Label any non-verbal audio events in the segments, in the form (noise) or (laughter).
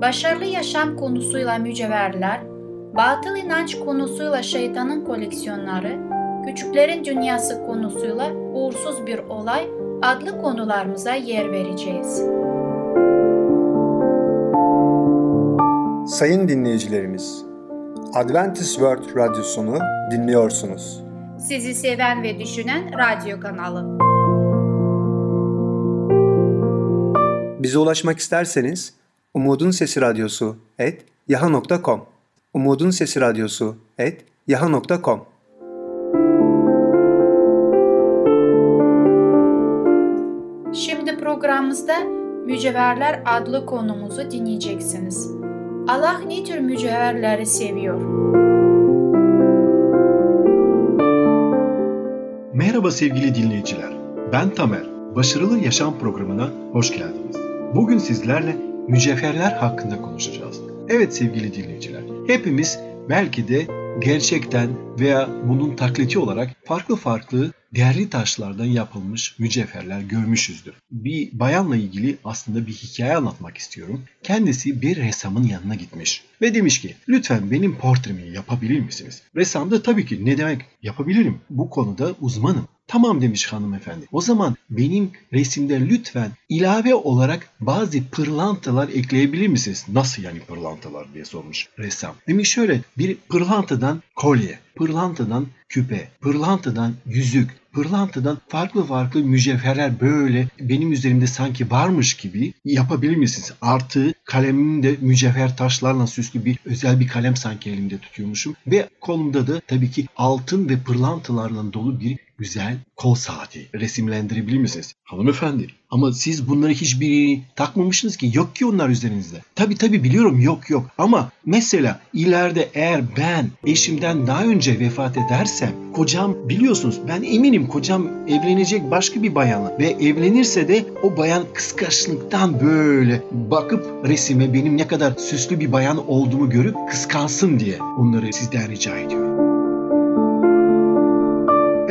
başarılı yaşam konusuyla mücevherler, batıl inanç konusuyla şeytanın koleksiyonları, küçüklerin dünyası konusuyla uğursuz bir olay adlı konularımıza yer vereceğiz. Sayın dinleyicilerimiz, Adventist World Radyosunu dinliyorsunuz. Sizi seven ve düşünen radyo kanalı. Bize ulaşmak isterseniz Umutun Sesi Radyosu et yaha.com Umutun Sesi Radyosu et yaha.com Şimdi programımızda Mücevherler adlı konumuzu dinleyeceksiniz. Allah ne tür mücevherleri seviyor? Merhaba sevgili dinleyiciler. Ben Tamer. Başarılı Yaşam programına hoş geldiniz. Bugün sizlerle mücevherler hakkında konuşacağız. Evet sevgili dinleyiciler, hepimiz belki de gerçekten veya bunun takliti olarak farklı farklı değerli taşlardan yapılmış mücevherler görmüşüzdür. Bir bayanla ilgili aslında bir hikaye anlatmak istiyorum. Kendisi bir ressamın yanına gitmiş ve demiş ki lütfen benim portremi yapabilir misiniz? Ressam da tabii ki ne demek yapabilirim bu konuda uzmanım. Tamam demiş hanımefendi. O zaman benim resimde lütfen ilave olarak bazı pırlantalar ekleyebilir misiniz? Nasıl yani pırlantalar diye sormuş ressam. Demiş şöyle bir pırlantadan kolye, pırlantadan küpe, pırlantadan yüzük, pırlantadan farklı farklı mücevherler böyle benim üzerimde sanki varmış gibi yapabilir misiniz? Artı kalemim de mücevher taşlarla süslü bir özel bir kalem sanki elimde tutuyormuşum. Ve kolumda da tabii ki altın ve pırlantalarla dolu bir güzel kol saati resimlendirebilir misiniz? Hanımefendi ama siz bunları hiçbirini takmamışsınız ki yok ki onlar üzerinizde. Tabi tabi biliyorum yok yok ama mesela ileride eğer ben eşimden daha önce vefat edersem kocam biliyorsunuz ben eminim kocam evlenecek başka bir bayanla ve evlenirse de o bayan kıskançlıktan böyle bakıp resime benim ne kadar süslü bir bayan olduğumu görüp kıskansın diye onları sizden rica ediyorum.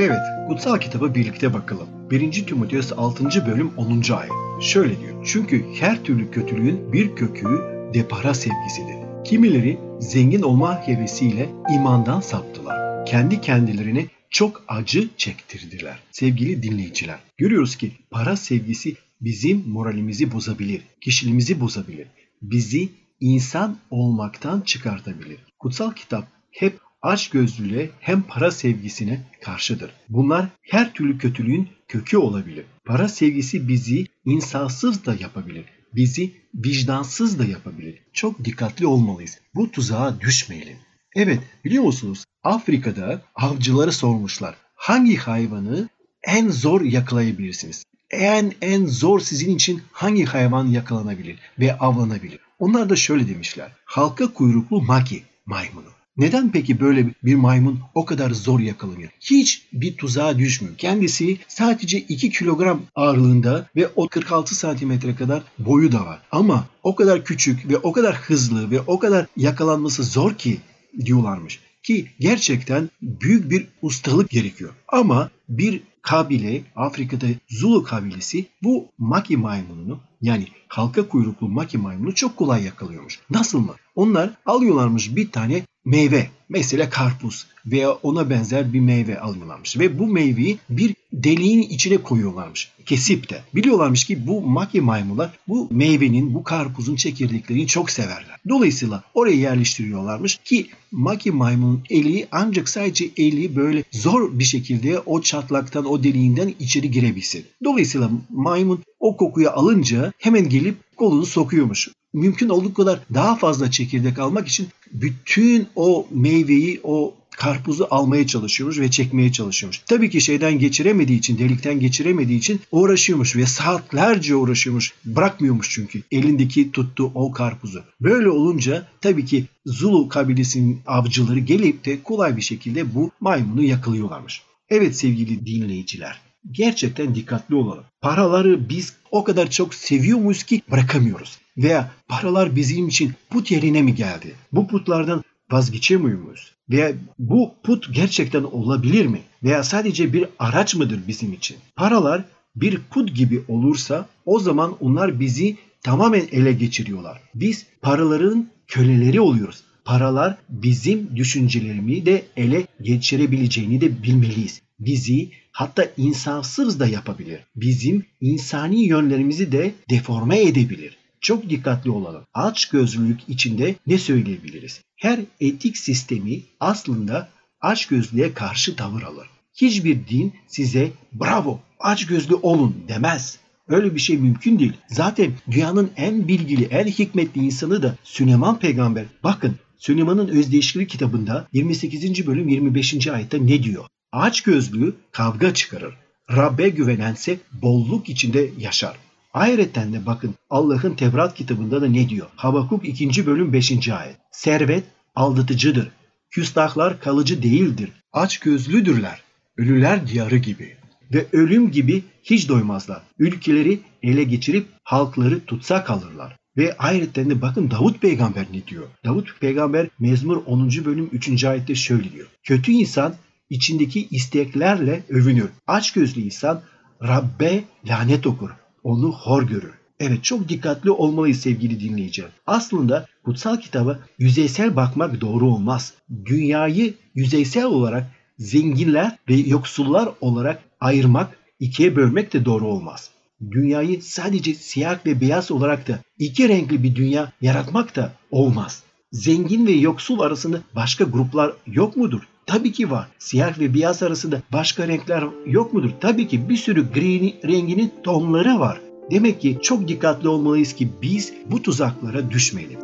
Evet, kutsal kitaba birlikte bakalım. 1. Timoteus 6. bölüm 10. ayet. Şöyle diyor. Çünkü her türlü kötülüğün bir kökü de para sevgisidir. Kimileri zengin olma hevesiyle imandan saptılar. Kendi kendilerini çok acı çektirdiler. Sevgili dinleyiciler, görüyoruz ki para sevgisi bizim moralimizi bozabilir, kişiliğimizi bozabilir. Bizi insan olmaktan çıkartabilir. Kutsal kitap hep açgözlülüğe hem para sevgisine karşıdır. Bunlar her türlü kötülüğün kökü olabilir. Para sevgisi bizi insansız da yapabilir. Bizi vicdansız da yapabilir. Çok dikkatli olmalıyız. Bu tuzağa düşmeyelim. Evet biliyor musunuz Afrika'da avcıları sormuşlar. Hangi hayvanı en zor yakalayabilirsiniz? En en zor sizin için hangi hayvan yakalanabilir ve avlanabilir? Onlar da şöyle demişler. Halka kuyruklu maki maymunu. Neden peki böyle bir maymun o kadar zor yakalanıyor? Hiç bir tuzağa düşmüyor. Kendisi sadece 2 kilogram ağırlığında ve o 46 santimetre kadar boyu da var. Ama o kadar küçük ve o kadar hızlı ve o kadar yakalanması zor ki diyorlarmış. Ki gerçekten büyük bir ustalık gerekiyor. Ama bir kabile, Afrika'da Zulu kabilesi bu maki maymununu yani halka kuyruklu maki maymunu çok kolay yakalıyormuş. Nasıl mı? Onlar alıyorlarmış bir tane meyve mesela karpuz veya ona benzer bir meyve alıyorlarmış ve bu meyveyi bir deliğin içine koyuyorlarmış kesip de. Biliyorlarmış ki bu maki maymunlar bu meyvenin bu karpuzun çekirdeklerini çok severler. Dolayısıyla oraya yerleştiriyorlarmış ki maki maymunun eli ancak sadece eli böyle zor bir şekilde o çatlaktan o deliğinden içeri girebilsin. Dolayısıyla maymun o kokuyu alınca hemen gelip kolunu sokuyormuş mümkün olduğu kadar daha fazla çekirdek almak için bütün o meyveyi, o karpuzu almaya çalışıyormuş ve çekmeye çalışıyormuş. Tabii ki şeyden geçiremediği için, delikten geçiremediği için uğraşıyormuş ve saatlerce uğraşıyormuş. Bırakmıyormuş çünkü elindeki tuttuğu o karpuzu. Böyle olunca tabii ki Zulu kabilesinin avcıları gelip de kolay bir şekilde bu maymunu yakalıyorlarmış. Evet sevgili dinleyiciler, gerçekten dikkatli olalım. Paraları biz o kadar çok seviyormuyuz ki bırakamıyoruz. Veya paralar bizim için put yerine mi geldi? Bu putlardan vazgeçemiyor muyuz? Veya bu put gerçekten olabilir mi? Veya sadece bir araç mıdır bizim için? Paralar bir put gibi olursa o zaman onlar bizi tamamen ele geçiriyorlar. Biz paraların köleleri oluyoruz. Paralar bizim düşüncelerimi de ele geçirebileceğini de bilmeliyiz. Bizi hatta insansız da yapabilir. Bizim insani yönlerimizi de deforme edebilir. Çok dikkatli olalım. Aç gözlülük içinde ne söyleyebiliriz? Her etik sistemi aslında aç gözlüğe karşı tavır alır. Hiçbir din size bravo aç gözlü olun demez. Öyle bir şey mümkün değil. Zaten dünyanın en bilgili, en hikmetli insanı da Süleyman peygamber. Bakın Süleyman'ın Özdeşkili kitabında 28. bölüm 25. ayette ne diyor? Aç gözlüğü kavga çıkarır. Rabbe güvenense bolluk içinde yaşar. Ayrıca de bakın Allah'ın Tevrat kitabında da ne diyor? Habakuk 2. bölüm 5. ayet. Servet aldatıcıdır. Küstahlar kalıcı değildir. Aç gözlüdürler. Ölüler diyarı gibi. Ve ölüm gibi hiç doymazlar. Ülkeleri ele geçirip halkları tutsak alırlar. Ve ayrıca de bakın Davut peygamber ne diyor? Davut peygamber Mezmur 10. bölüm 3. ayette şöyle diyor. Kötü insan içindeki isteklerle övünür. Aç gözlü insan Rabbe lanet okur. Onu hor görür. Evet çok dikkatli olmalıyız sevgili dinleyiciler. Aslında kutsal kitaba yüzeysel bakmak doğru olmaz. Dünyayı yüzeysel olarak zenginler ve yoksullar olarak ayırmak, ikiye bölmek de doğru olmaz. Dünyayı sadece siyah ve beyaz olarak da iki renkli bir dünya yaratmak da olmaz. Zengin ve yoksul arasında başka gruplar yok mudur? Tabii ki var. Siyah ve beyaz arasında başka renkler yok mudur? Tabii ki bir sürü gri renginin tonları var. Demek ki çok dikkatli olmalıyız ki biz bu tuzaklara düşmeyelim.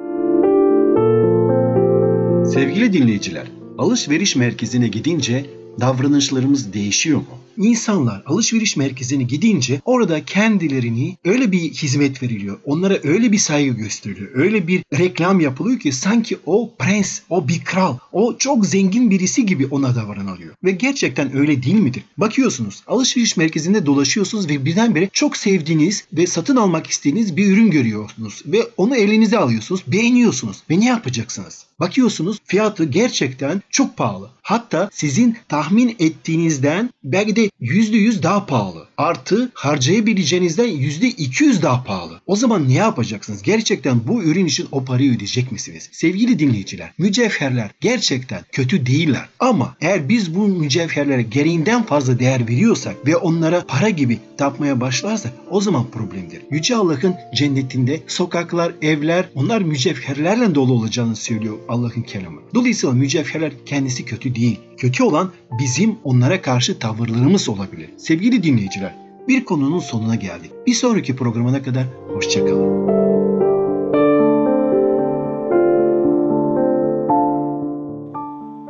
Sevgili dinleyiciler, alışveriş merkezine gidince davranışlarımız değişiyor mu? İnsanlar alışveriş merkezine gidince orada kendilerini öyle bir hizmet veriliyor. Onlara öyle bir saygı gösteriliyor. Öyle bir reklam yapılıyor ki sanki o prens, o bir kral, o çok zengin birisi gibi ona davranılıyor. Ve gerçekten öyle değil midir? Bakıyorsunuz alışveriş merkezinde dolaşıyorsunuz ve birdenbire çok sevdiğiniz ve satın almak istediğiniz bir ürün görüyorsunuz. Ve onu elinize alıyorsunuz, beğeniyorsunuz. Ve ne yapacaksınız? Bakıyorsunuz fiyatı gerçekten çok pahalı. Hatta sizin tahmin ettiğinizden belki de %100 daha pahalı. Artı harcayabileceğinizden %200 daha pahalı. O zaman ne yapacaksınız? Gerçekten bu ürün için o parayı ödeyecek misiniz? Sevgili dinleyiciler, mücevherler gerçekten kötü değiller. Ama eğer biz bu mücevherlere gereğinden fazla değer veriyorsak ve onlara para gibi tapmaya başlarsak o zaman problemdir. Yüce Allah'ın cennetinde sokaklar, evler onlar mücevherlerle dolu olacağını söylüyor Allah'ın kelamı. Dolayısıyla mücevherler kendisi kötü değil. Kötü olan bizim onlara karşı tavırlarımız olabilir. Sevgili dinleyiciler, bir konunun sonuna geldik. Bir sonraki programına kadar hoşçakalın.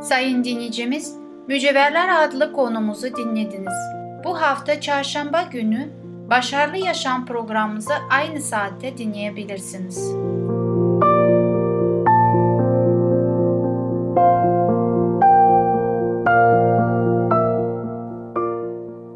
Sayın dinleyicimiz, Mücevherler adlı konumuzu dinlediniz. Bu hafta çarşamba günü Başarılı Yaşam programımızı aynı saatte dinleyebilirsiniz.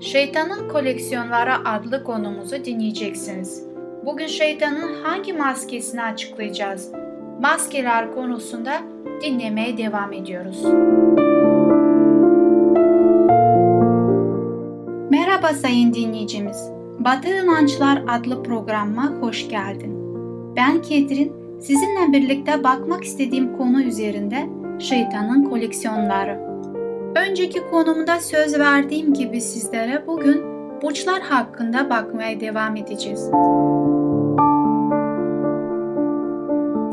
Şeytanın Koleksiyonları adlı konumuzu dinleyeceksiniz. Bugün şeytanın hangi maskesini açıklayacağız? Maskeler konusunda dinlemeye devam ediyoruz. Merhaba sayın dinleyicimiz. Batı İnançlar adlı programıma hoş geldin. Ben Ketrin, sizinle birlikte bakmak istediğim konu üzerinde şeytanın koleksiyonları. Önceki konumda söz verdiğim gibi sizlere bugün burçlar hakkında bakmaya devam edeceğiz.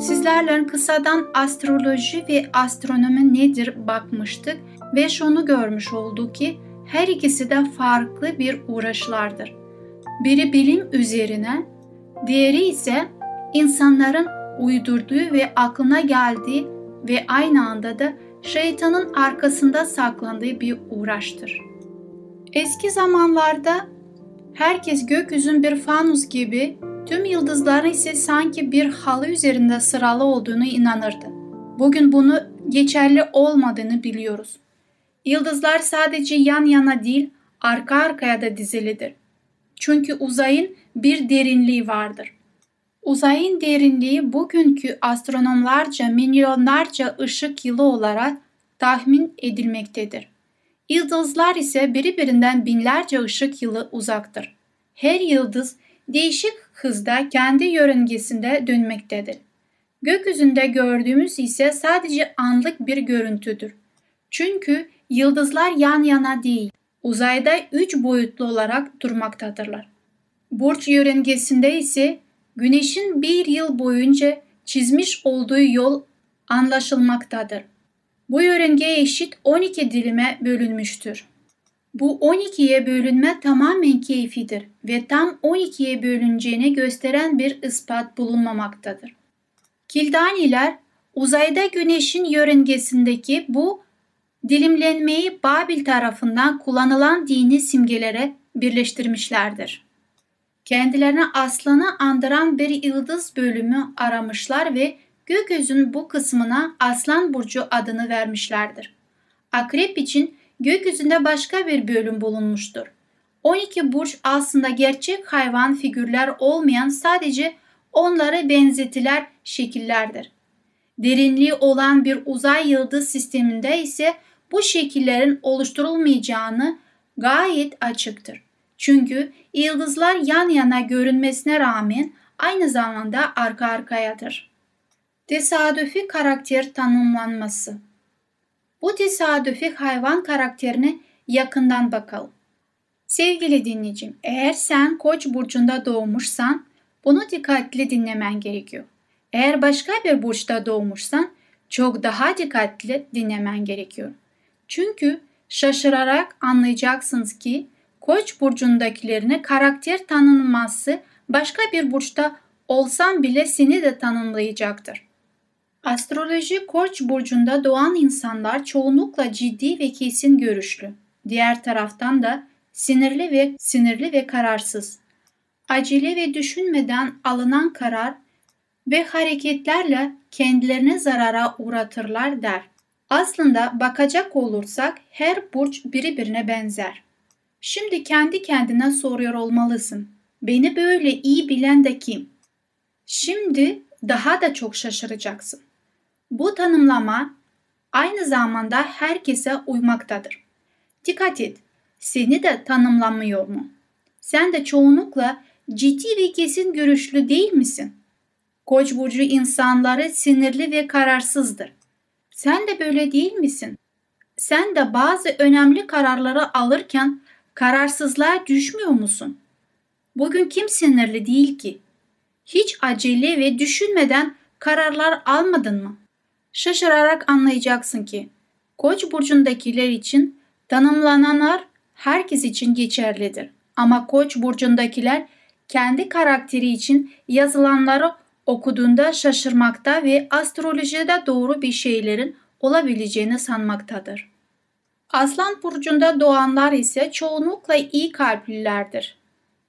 Sizlerle kısadan astroloji ve astronomi nedir bakmıştık ve şunu görmüş olduk ki her ikisi de farklı bir uğraşlardır. Biri bilim üzerine, diğeri ise insanların uydurduğu ve aklına geldiği ve aynı anda da şeytanın arkasında saklandığı bir uğraştır. Eski zamanlarda herkes gökyüzün bir fanus gibi tüm yıldızların ise sanki bir halı üzerinde sıralı olduğunu inanırdı. Bugün bunu geçerli olmadığını biliyoruz. Yıldızlar sadece yan yana değil, arka arkaya da dizilidir. Çünkü uzayın bir derinliği vardır. Uzayın derinliği bugünkü astronomlarca milyonlarca ışık yılı olarak tahmin edilmektedir. Yıldızlar ise birbirinden binlerce ışık yılı uzaktır. Her yıldız değişik hızda kendi yörüngesinde dönmektedir. Gökyüzünde gördüğümüz ise sadece anlık bir görüntüdür. Çünkü yıldızlar yan yana değil, uzayda üç boyutlu olarak durmaktadırlar. Burç yörüngesinde ise Güneşin bir yıl boyunca çizmiş olduğu yol anlaşılmaktadır. Bu yörünge eşit 12 dilime bölünmüştür. Bu 12'ye bölünme tamamen keyfidir ve tam 12'ye bölüneceğini gösteren bir ispat bulunmamaktadır. Kildaniler uzayda güneşin yörüngesindeki bu dilimlenmeyi Babil tarafından kullanılan dini simgelere birleştirmişlerdir. Kendilerine aslanı andıran bir yıldız bölümü aramışlar ve gökyüzünün bu kısmına Aslan Burcu adını vermişlerdir. Akrep için gökyüzünde başka bir bölüm bulunmuştur. 12 burç aslında gerçek hayvan figürler olmayan sadece onlara benzetiler şekillerdir. Derinliği olan bir uzay yıldız sisteminde ise bu şekillerin oluşturulmayacağını gayet açıktır. Çünkü yıldızlar yan yana görünmesine rağmen aynı zamanda arka arkayadır. Tesadüfi karakter tanımlanması Bu tesadüfi hayvan karakterine yakından bakalım. Sevgili dinleyicim, eğer sen Koç burcunda doğmuşsan bunu dikkatli dinlemen gerekiyor. Eğer başka bir burçta doğmuşsan çok daha dikkatli dinlemen gerekiyor. Çünkü şaşırarak anlayacaksınız ki Koç burcundakilerine karakter tanınması başka bir burçta olsan bile seni de tanımlayacaktır. Astroloji Koç burcunda doğan insanlar çoğunlukla ciddi ve kesin görüşlü. Diğer taraftan da sinirli ve sinirli ve kararsız. Acele ve düşünmeden alınan karar ve hareketlerle kendilerine zarara uğratırlar der. Aslında bakacak olursak her burç birbirine benzer. Şimdi kendi kendine soruyor olmalısın. Beni böyle iyi bilen de kim? Şimdi daha da çok şaşıracaksın. Bu tanımlama aynı zamanda herkese uymaktadır. Dikkat et, seni de tanımlamıyor mu? Sen de çoğunlukla ciddi ve kesin görüşlü değil misin? Koç burcu insanları sinirli ve kararsızdır. Sen de böyle değil misin? Sen de bazı önemli kararları alırken Kararsızlığa düşmüyor musun? Bugün kim sinirli değil ki? Hiç acele ve düşünmeden kararlar almadın mı? Şaşırarak anlayacaksın ki Koç burcundakiler için tanımlananlar herkes için geçerlidir. Ama Koç burcundakiler kendi karakteri için yazılanları okuduğunda şaşırmakta ve astrolojide doğru bir şeylerin olabileceğini sanmaktadır. Aslan burcunda doğanlar ise çoğunlukla iyi kalplilerdir.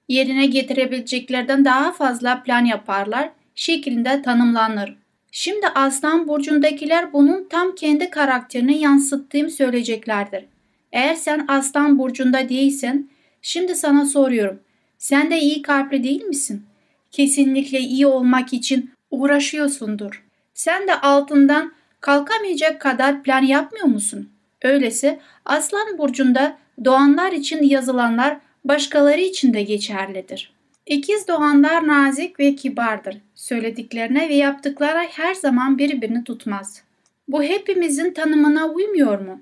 Yerine getirebileceklerden daha fazla plan yaparlar şeklinde tanımlanır. Şimdi Aslan burcundakiler bunun tam kendi karakterini yansıttığım söyleyeceklerdir. Eğer sen Aslan burcunda değilsen şimdi sana soruyorum. Sen de iyi kalpli değil misin? Kesinlikle iyi olmak için uğraşıyorsundur. Sen de altından kalkamayacak kadar plan yapmıyor musun? Öylesi Aslan burcunda doğanlar için yazılanlar başkaları için de geçerlidir. İkiz doğanlar nazik ve kibardır. Söylediklerine ve yaptıklara her zaman birbirini tutmaz. Bu hepimizin tanımına uymuyor mu?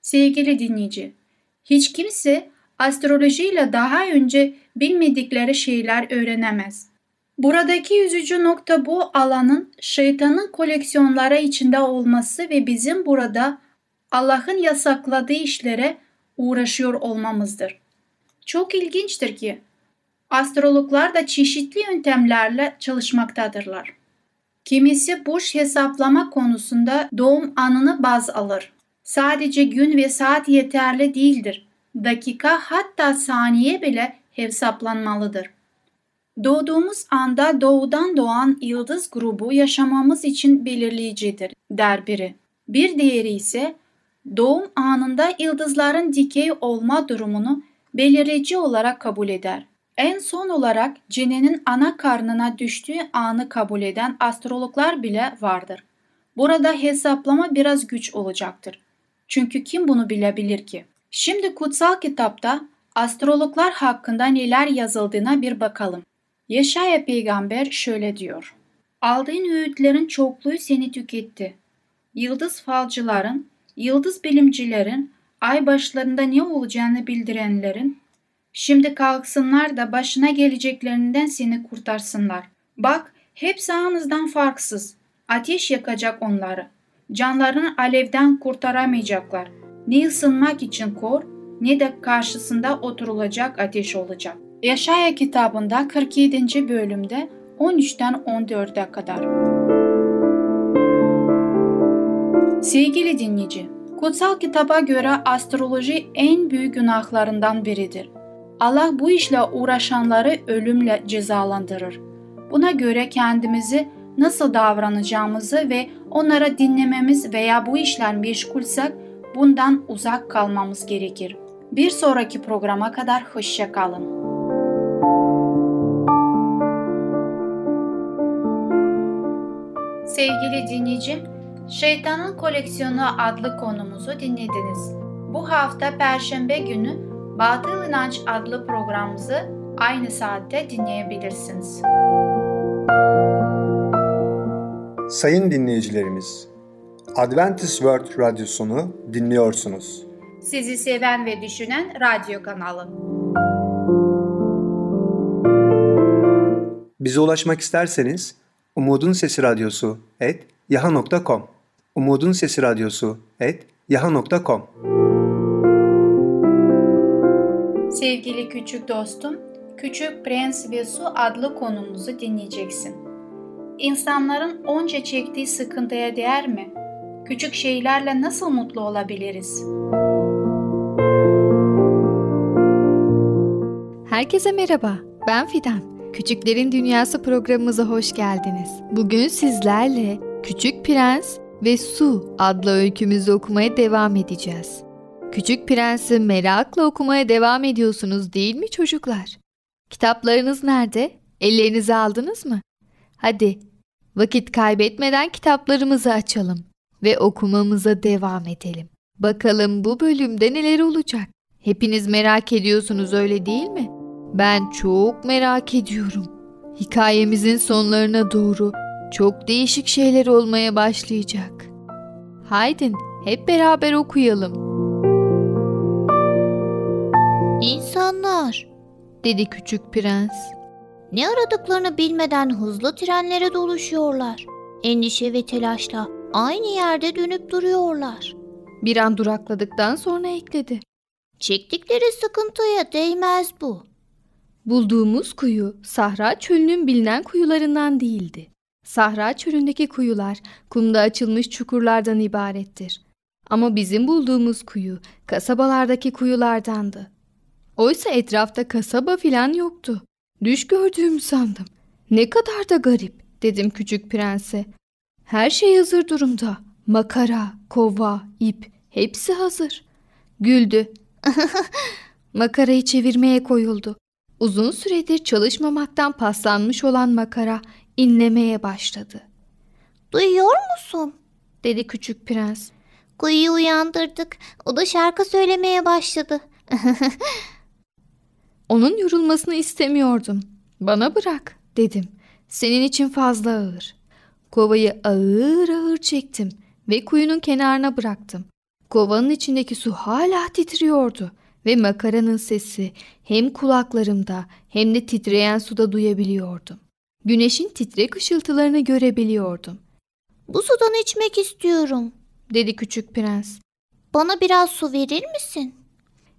Sevgili dinleyici, hiç kimse astrolojiyle daha önce bilmedikleri şeyler öğrenemez. Buradaki üzücü nokta bu alanın şeytanın koleksiyonları içinde olması ve bizim burada Allah'ın yasakladığı işlere uğraşıyor olmamızdır. Çok ilginçtir ki astrologlar da çeşitli yöntemlerle çalışmaktadırlar. Kimisi burç hesaplama konusunda doğum anını baz alır. Sadece gün ve saat yeterli değildir. Dakika hatta saniye bile hesaplanmalıdır. Doğduğumuz anda doğudan doğan yıldız grubu yaşamamız için belirleyicidir der biri. Bir diğeri ise doğum anında yıldızların dikey olma durumunu belirleyici olarak kabul eder. En son olarak cenenin ana karnına düştüğü anı kabul eden astrologlar bile vardır. Burada hesaplama biraz güç olacaktır. Çünkü kim bunu bilebilir ki? Şimdi kutsal kitapta astrologlar hakkında neler yazıldığına bir bakalım. Yaşaya peygamber şöyle diyor. Aldığın öğütlerin çokluğu seni tüketti. Yıldız falcıların, yıldız bilimcilerin, ay başlarında ne olacağını bildirenlerin, şimdi kalksınlar da başına geleceklerinden seni kurtarsınlar. Bak, hepsi anızdan farksız. Ateş yakacak onları. Canlarını alevden kurtaramayacaklar. Ne ısınmak için kor, ne de karşısında oturulacak ateş olacak. Yaşaya kitabında 47. bölümde 13'ten 14'e kadar. Sevgili dinleyici, kutsal kitaba göre astroloji en büyük günahlarından biridir. Allah bu işle uğraşanları ölümle cezalandırır. Buna göre kendimizi nasıl davranacağımızı ve onlara dinlememiz veya bu işler meşgulsek bundan uzak kalmamız gerekir. Bir sonraki programa kadar hoşça kalın. Sevgili dinleyicim, Şeytanın Koleksiyonu adlı konumuzu dinlediniz. Bu hafta Perşembe günü Batıl İnanç adlı programımızı aynı saatte dinleyebilirsiniz. Sayın dinleyicilerimiz, Adventist World Radyosunu dinliyorsunuz. Sizi seven ve düşünen radyo kanalı. Bize ulaşmak isterseniz Umutun Sesi Radyosu et yaha.com Umutun Sesi Radyosu et yaha.com Sevgili küçük dostum, Küçük Prens ve Su adlı konumuzu dinleyeceksin. İnsanların onca çektiği sıkıntıya değer mi? Küçük şeylerle nasıl mutlu olabiliriz? Herkese merhaba, ben Fidan. Küçüklerin Dünyası programımıza hoş geldiniz. Bugün sizlerle Küçük Prens ve Su adlı öykümüzü okumaya devam edeceğiz. Küçük Prens'i merakla okumaya devam ediyorsunuz değil mi çocuklar? Kitaplarınız nerede? Ellerinize aldınız mı? Hadi vakit kaybetmeden kitaplarımızı açalım ve okumamıza devam edelim. Bakalım bu bölümde neler olacak? Hepiniz merak ediyorsunuz öyle değil mi? Ben çok merak ediyorum. Hikayemizin sonlarına doğru çok değişik şeyler olmaya başlayacak. Haydin hep beraber okuyalım. İnsanlar, dedi küçük prens. ne aradıklarını bilmeden hızlı trenlere doluşuyorlar. Endişe ve telaşla aynı yerde dönüp duruyorlar. Bir an durakladıktan sonra ekledi. Çektikleri sıkıntıya değmez bu. Bulduğumuz kuyu Sahra çölünün bilinen kuyularından değildi. Sahra çölündeki kuyular kumda açılmış çukurlardan ibarettir. Ama bizim bulduğumuz kuyu kasabalardaki kuyulardandı. Oysa etrafta kasaba filan yoktu. Düş gördüğümü sandım. Ne kadar da garip dedim küçük prense. Her şey hazır durumda. Makara, kova, ip hepsi hazır. Güldü. (laughs) Makarayı çevirmeye koyuldu. Uzun süredir çalışmamaktan paslanmış olan makara inlemeye başladı. Duyuyor musun? Dedi küçük prens. Kuyuyu uyandırdık. O da şarkı söylemeye başladı. (laughs) Onun yorulmasını istemiyordum. Bana bırak dedim. Senin için fazla ağır. Kovayı ağır ağır çektim. ve kuyunun kenarına bıraktım. Kovanın içindeki su hala titriyordu ve makaranın sesi hem kulaklarımda hem de titreyen suda duyabiliyordum. Güneşin titrek ışıltılarını görebiliyordum. Bu sudan içmek istiyorum. Dedi küçük prens. Bana biraz su verir misin?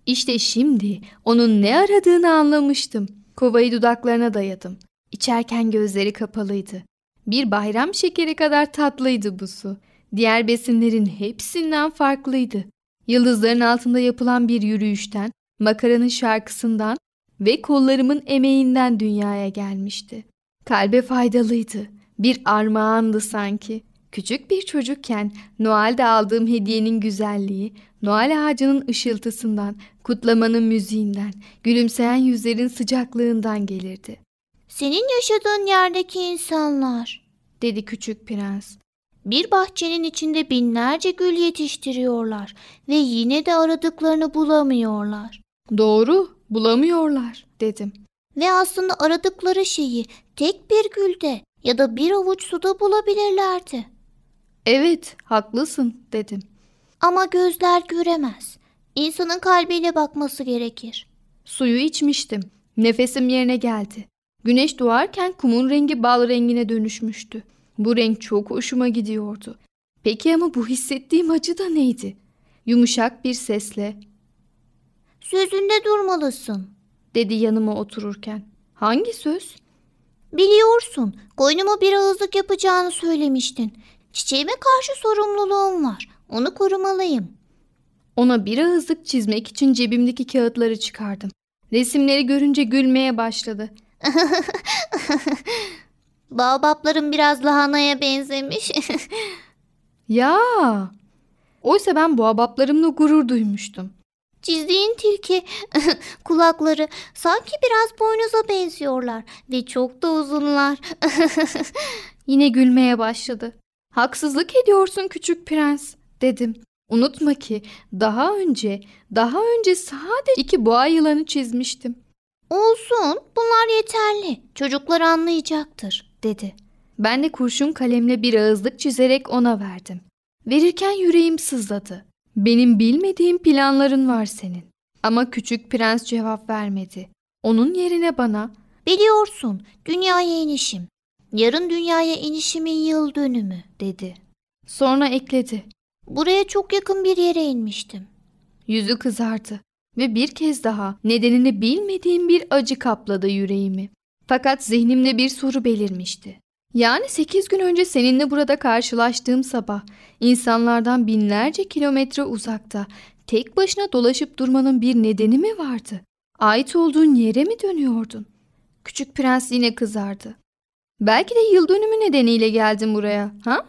İşte şimdi onun ne aradığını anlamıştım. Kovayı dudaklarına dayadım. İçerken gözleri kapalıydı. Bir bayram şekeri kadar tatlıydı bu su. Diğer besinlerin hepsinden farklıydı. Yıldızların altında yapılan bir yürüyüşten, makaranın şarkısından ve kollarımın emeğinden dünyaya gelmişti. Kalbe faydalıydı. Bir armağandı sanki. Küçük bir çocukken Noel'de aldığım hediyenin güzelliği, Noel ağacının ışıltısından, kutlamanın müziğinden, gülümseyen yüzlerin sıcaklığından gelirdi. Senin yaşadığın yerdeki insanlar. Dedi küçük prens. Bir bahçenin içinde binlerce gül yetiştiriyorlar ve yine de aradıklarını bulamıyorlar. Doğru, bulamıyorlar dedim. Ve aslında aradıkları şeyi tek bir gülde ya da bir avuç suda bulabilirlerdi. Evet, haklısın dedim. Ama gözler göremez. İnsanın kalbiyle bakması gerekir. Suyu içmiştim. Nefesim yerine geldi. Güneş doğarken kumun rengi bal rengine dönüşmüştü. Bu renk çok hoşuma gidiyordu. Peki ama bu hissettiğim acı da neydi? Yumuşak bir sesle Sözünde durmalısın. Dedi yanıma otururken. Hangi söz? Biliyorsun, koynuma bir ağızlık yapacağını söylemiştin. Çiçeğime karşı sorumluluğum var. Onu korumalıyım. Ona bir ağızlık çizmek için cebimdeki kağıtları çıkardım. Resimleri görünce gülmeye başladı. (laughs) Baobaplarım biraz lahanaya benzemiş. (laughs) Ya! Oysa ben bu abaplarımla gurur duymuştum. Çizdiğin tilki (laughs) kulakları sanki biraz boynuza benziyorlar ve çok da uzunlar. (laughs) Yine gülmeye başladı. Haksızlık ediyorsun küçük prens dedim. Unutma ki daha önce, daha önce sadece iki boğa yılanı çizmiştim Olsun, bunlar yeterli. Çocuklar anlayacaktır, dedi. Ben de kurşun kalemle bir ağızlık çizerek ona verdim. Verirken yüreğim sızladı. Benim bilmediğim planların var senin. Ama küçük prens cevap vermedi. Onun yerine bana Biliyorsun, dünyaya inişim. Yarın dünyaya inişimin yıl dönümü, dedi. sonra ekledi. Buraya çok yakın bir yere inmiştim. Yüzü kızardı ve bir kez daha nedenini bilmediğim bir acı kapladı yüreğimi. Fakat zihnimde bir soru belirmişti. Yani 8 gün önce seninle burada karşılaştığım sabah insanlardan binlerce kilometre uzakta tek başına dolaşıp durmanın bir nedeni mi vardı? Ait olduğun yere mi dönüyordun? Küçük prens yine kızardı. Belki de yıl dönümü nedeniyle geldin buraya, ha?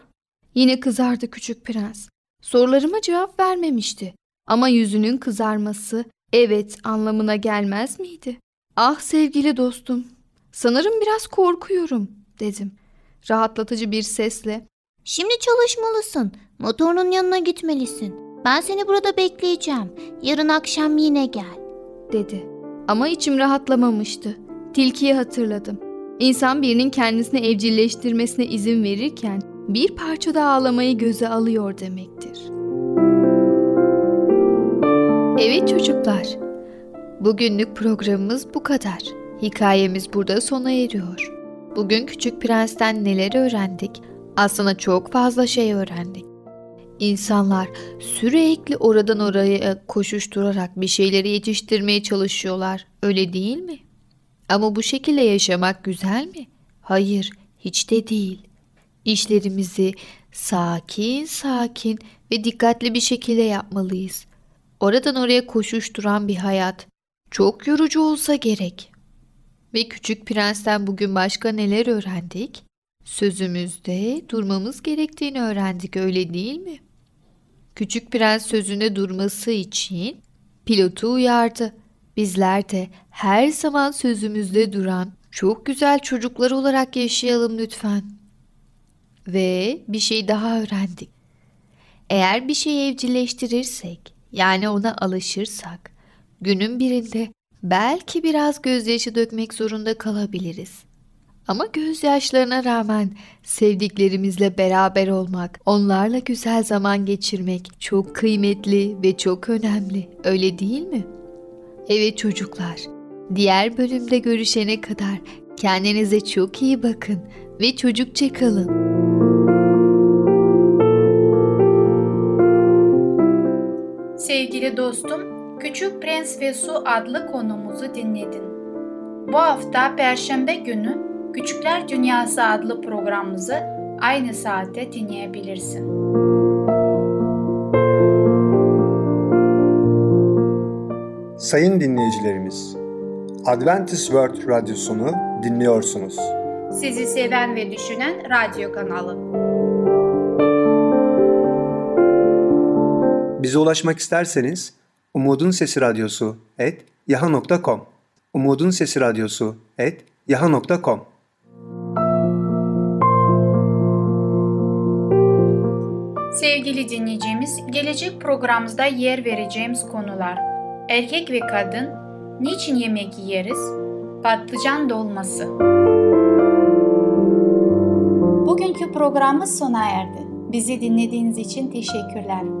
Yine kızardı küçük prens. Sorularıma cevap vermemişti. Ama yüzünün kızarması evet anlamına gelmez miydi? Ah sevgili dostum, sanırım biraz korkuyorum dedim. Rahatlatıcı bir sesle Şimdi çalışmalısın. Motorunun yanına gitmelisin. Ben seni burada bekleyeceğim. Yarın akşam yine gel. dedi. Ama içim rahatlamamıştı. Tilkiyi hatırladım. İnsan birinin kendisini evcilleştirmesine izin verirken bir parça da ağlamayı göze alıyor demektir. Evet çocuklar. Bugünlük programımız bu kadar. Hikayemiz burada sona eriyor. Bugün Küçük Prens'ten neler öğrendik? Aslında çok fazla şey öğrendik. İnsanlar sürekli oradan oraya koşuşturarak bir şeyleri yetiştirmeye çalışıyorlar. Öyle değil mi? Ama bu şekilde yaşamak güzel mi? Hayır, hiç de değil. İşlerimizi sakin sakin ve dikkatli bir şekilde yapmalıyız. Oradan oraya koşuşturan bir hayat çok yorucu olsa gerek. Ve Küçük Prens'ten bugün başka neler öğrendik? Sözümüzde durmamız gerektiğini öğrendik öyle değil mi? Küçük Prens sözünde durması için pilotu uyardı. Bizler de her zaman sözümüzde duran çok güzel çocuklar olarak yaşayalım lütfen. Ve bir şey daha öğrendik. Eğer bir şeyi evcilleştirirsek, yani ona alışırsak, günün birinde belki biraz gözyaşı dökmek zorunda kalabiliriz. Ama gözyaşlarına rağmen sevdiklerimizle beraber olmak, onlarla güzel zaman geçirmek çok kıymetli ve çok önemli. Öyle değil mi? Evet çocuklar. Diğer bölümde görüşene kadar kendinize çok iyi bakın ve çocukça kalın. Sevgili dostum, Küçük Prens ve Su adlı konumuzu dinledin. Bu hafta Perşembe günü Küçükler Dünyası adlı programımızı aynı saatte dinleyebilirsin. Sayın dinleyicilerimiz, Adventist World Radyosunu dinliyorsunuz. Sizi seven ve düşünen radyo kanalı. Bize ulaşmak isterseniz Umutun Sesi Radyosu et yaha.com Umutun Sesi Radyosu et yaha.com Sevgili dinleyicimiz, gelecek programımızda yer vereceğimiz konular Erkek ve kadın, niçin yemek yeriz, patlıcan dolması. Bugünkü programımız sona erdi. Bizi dinlediğiniz için teşekkürler.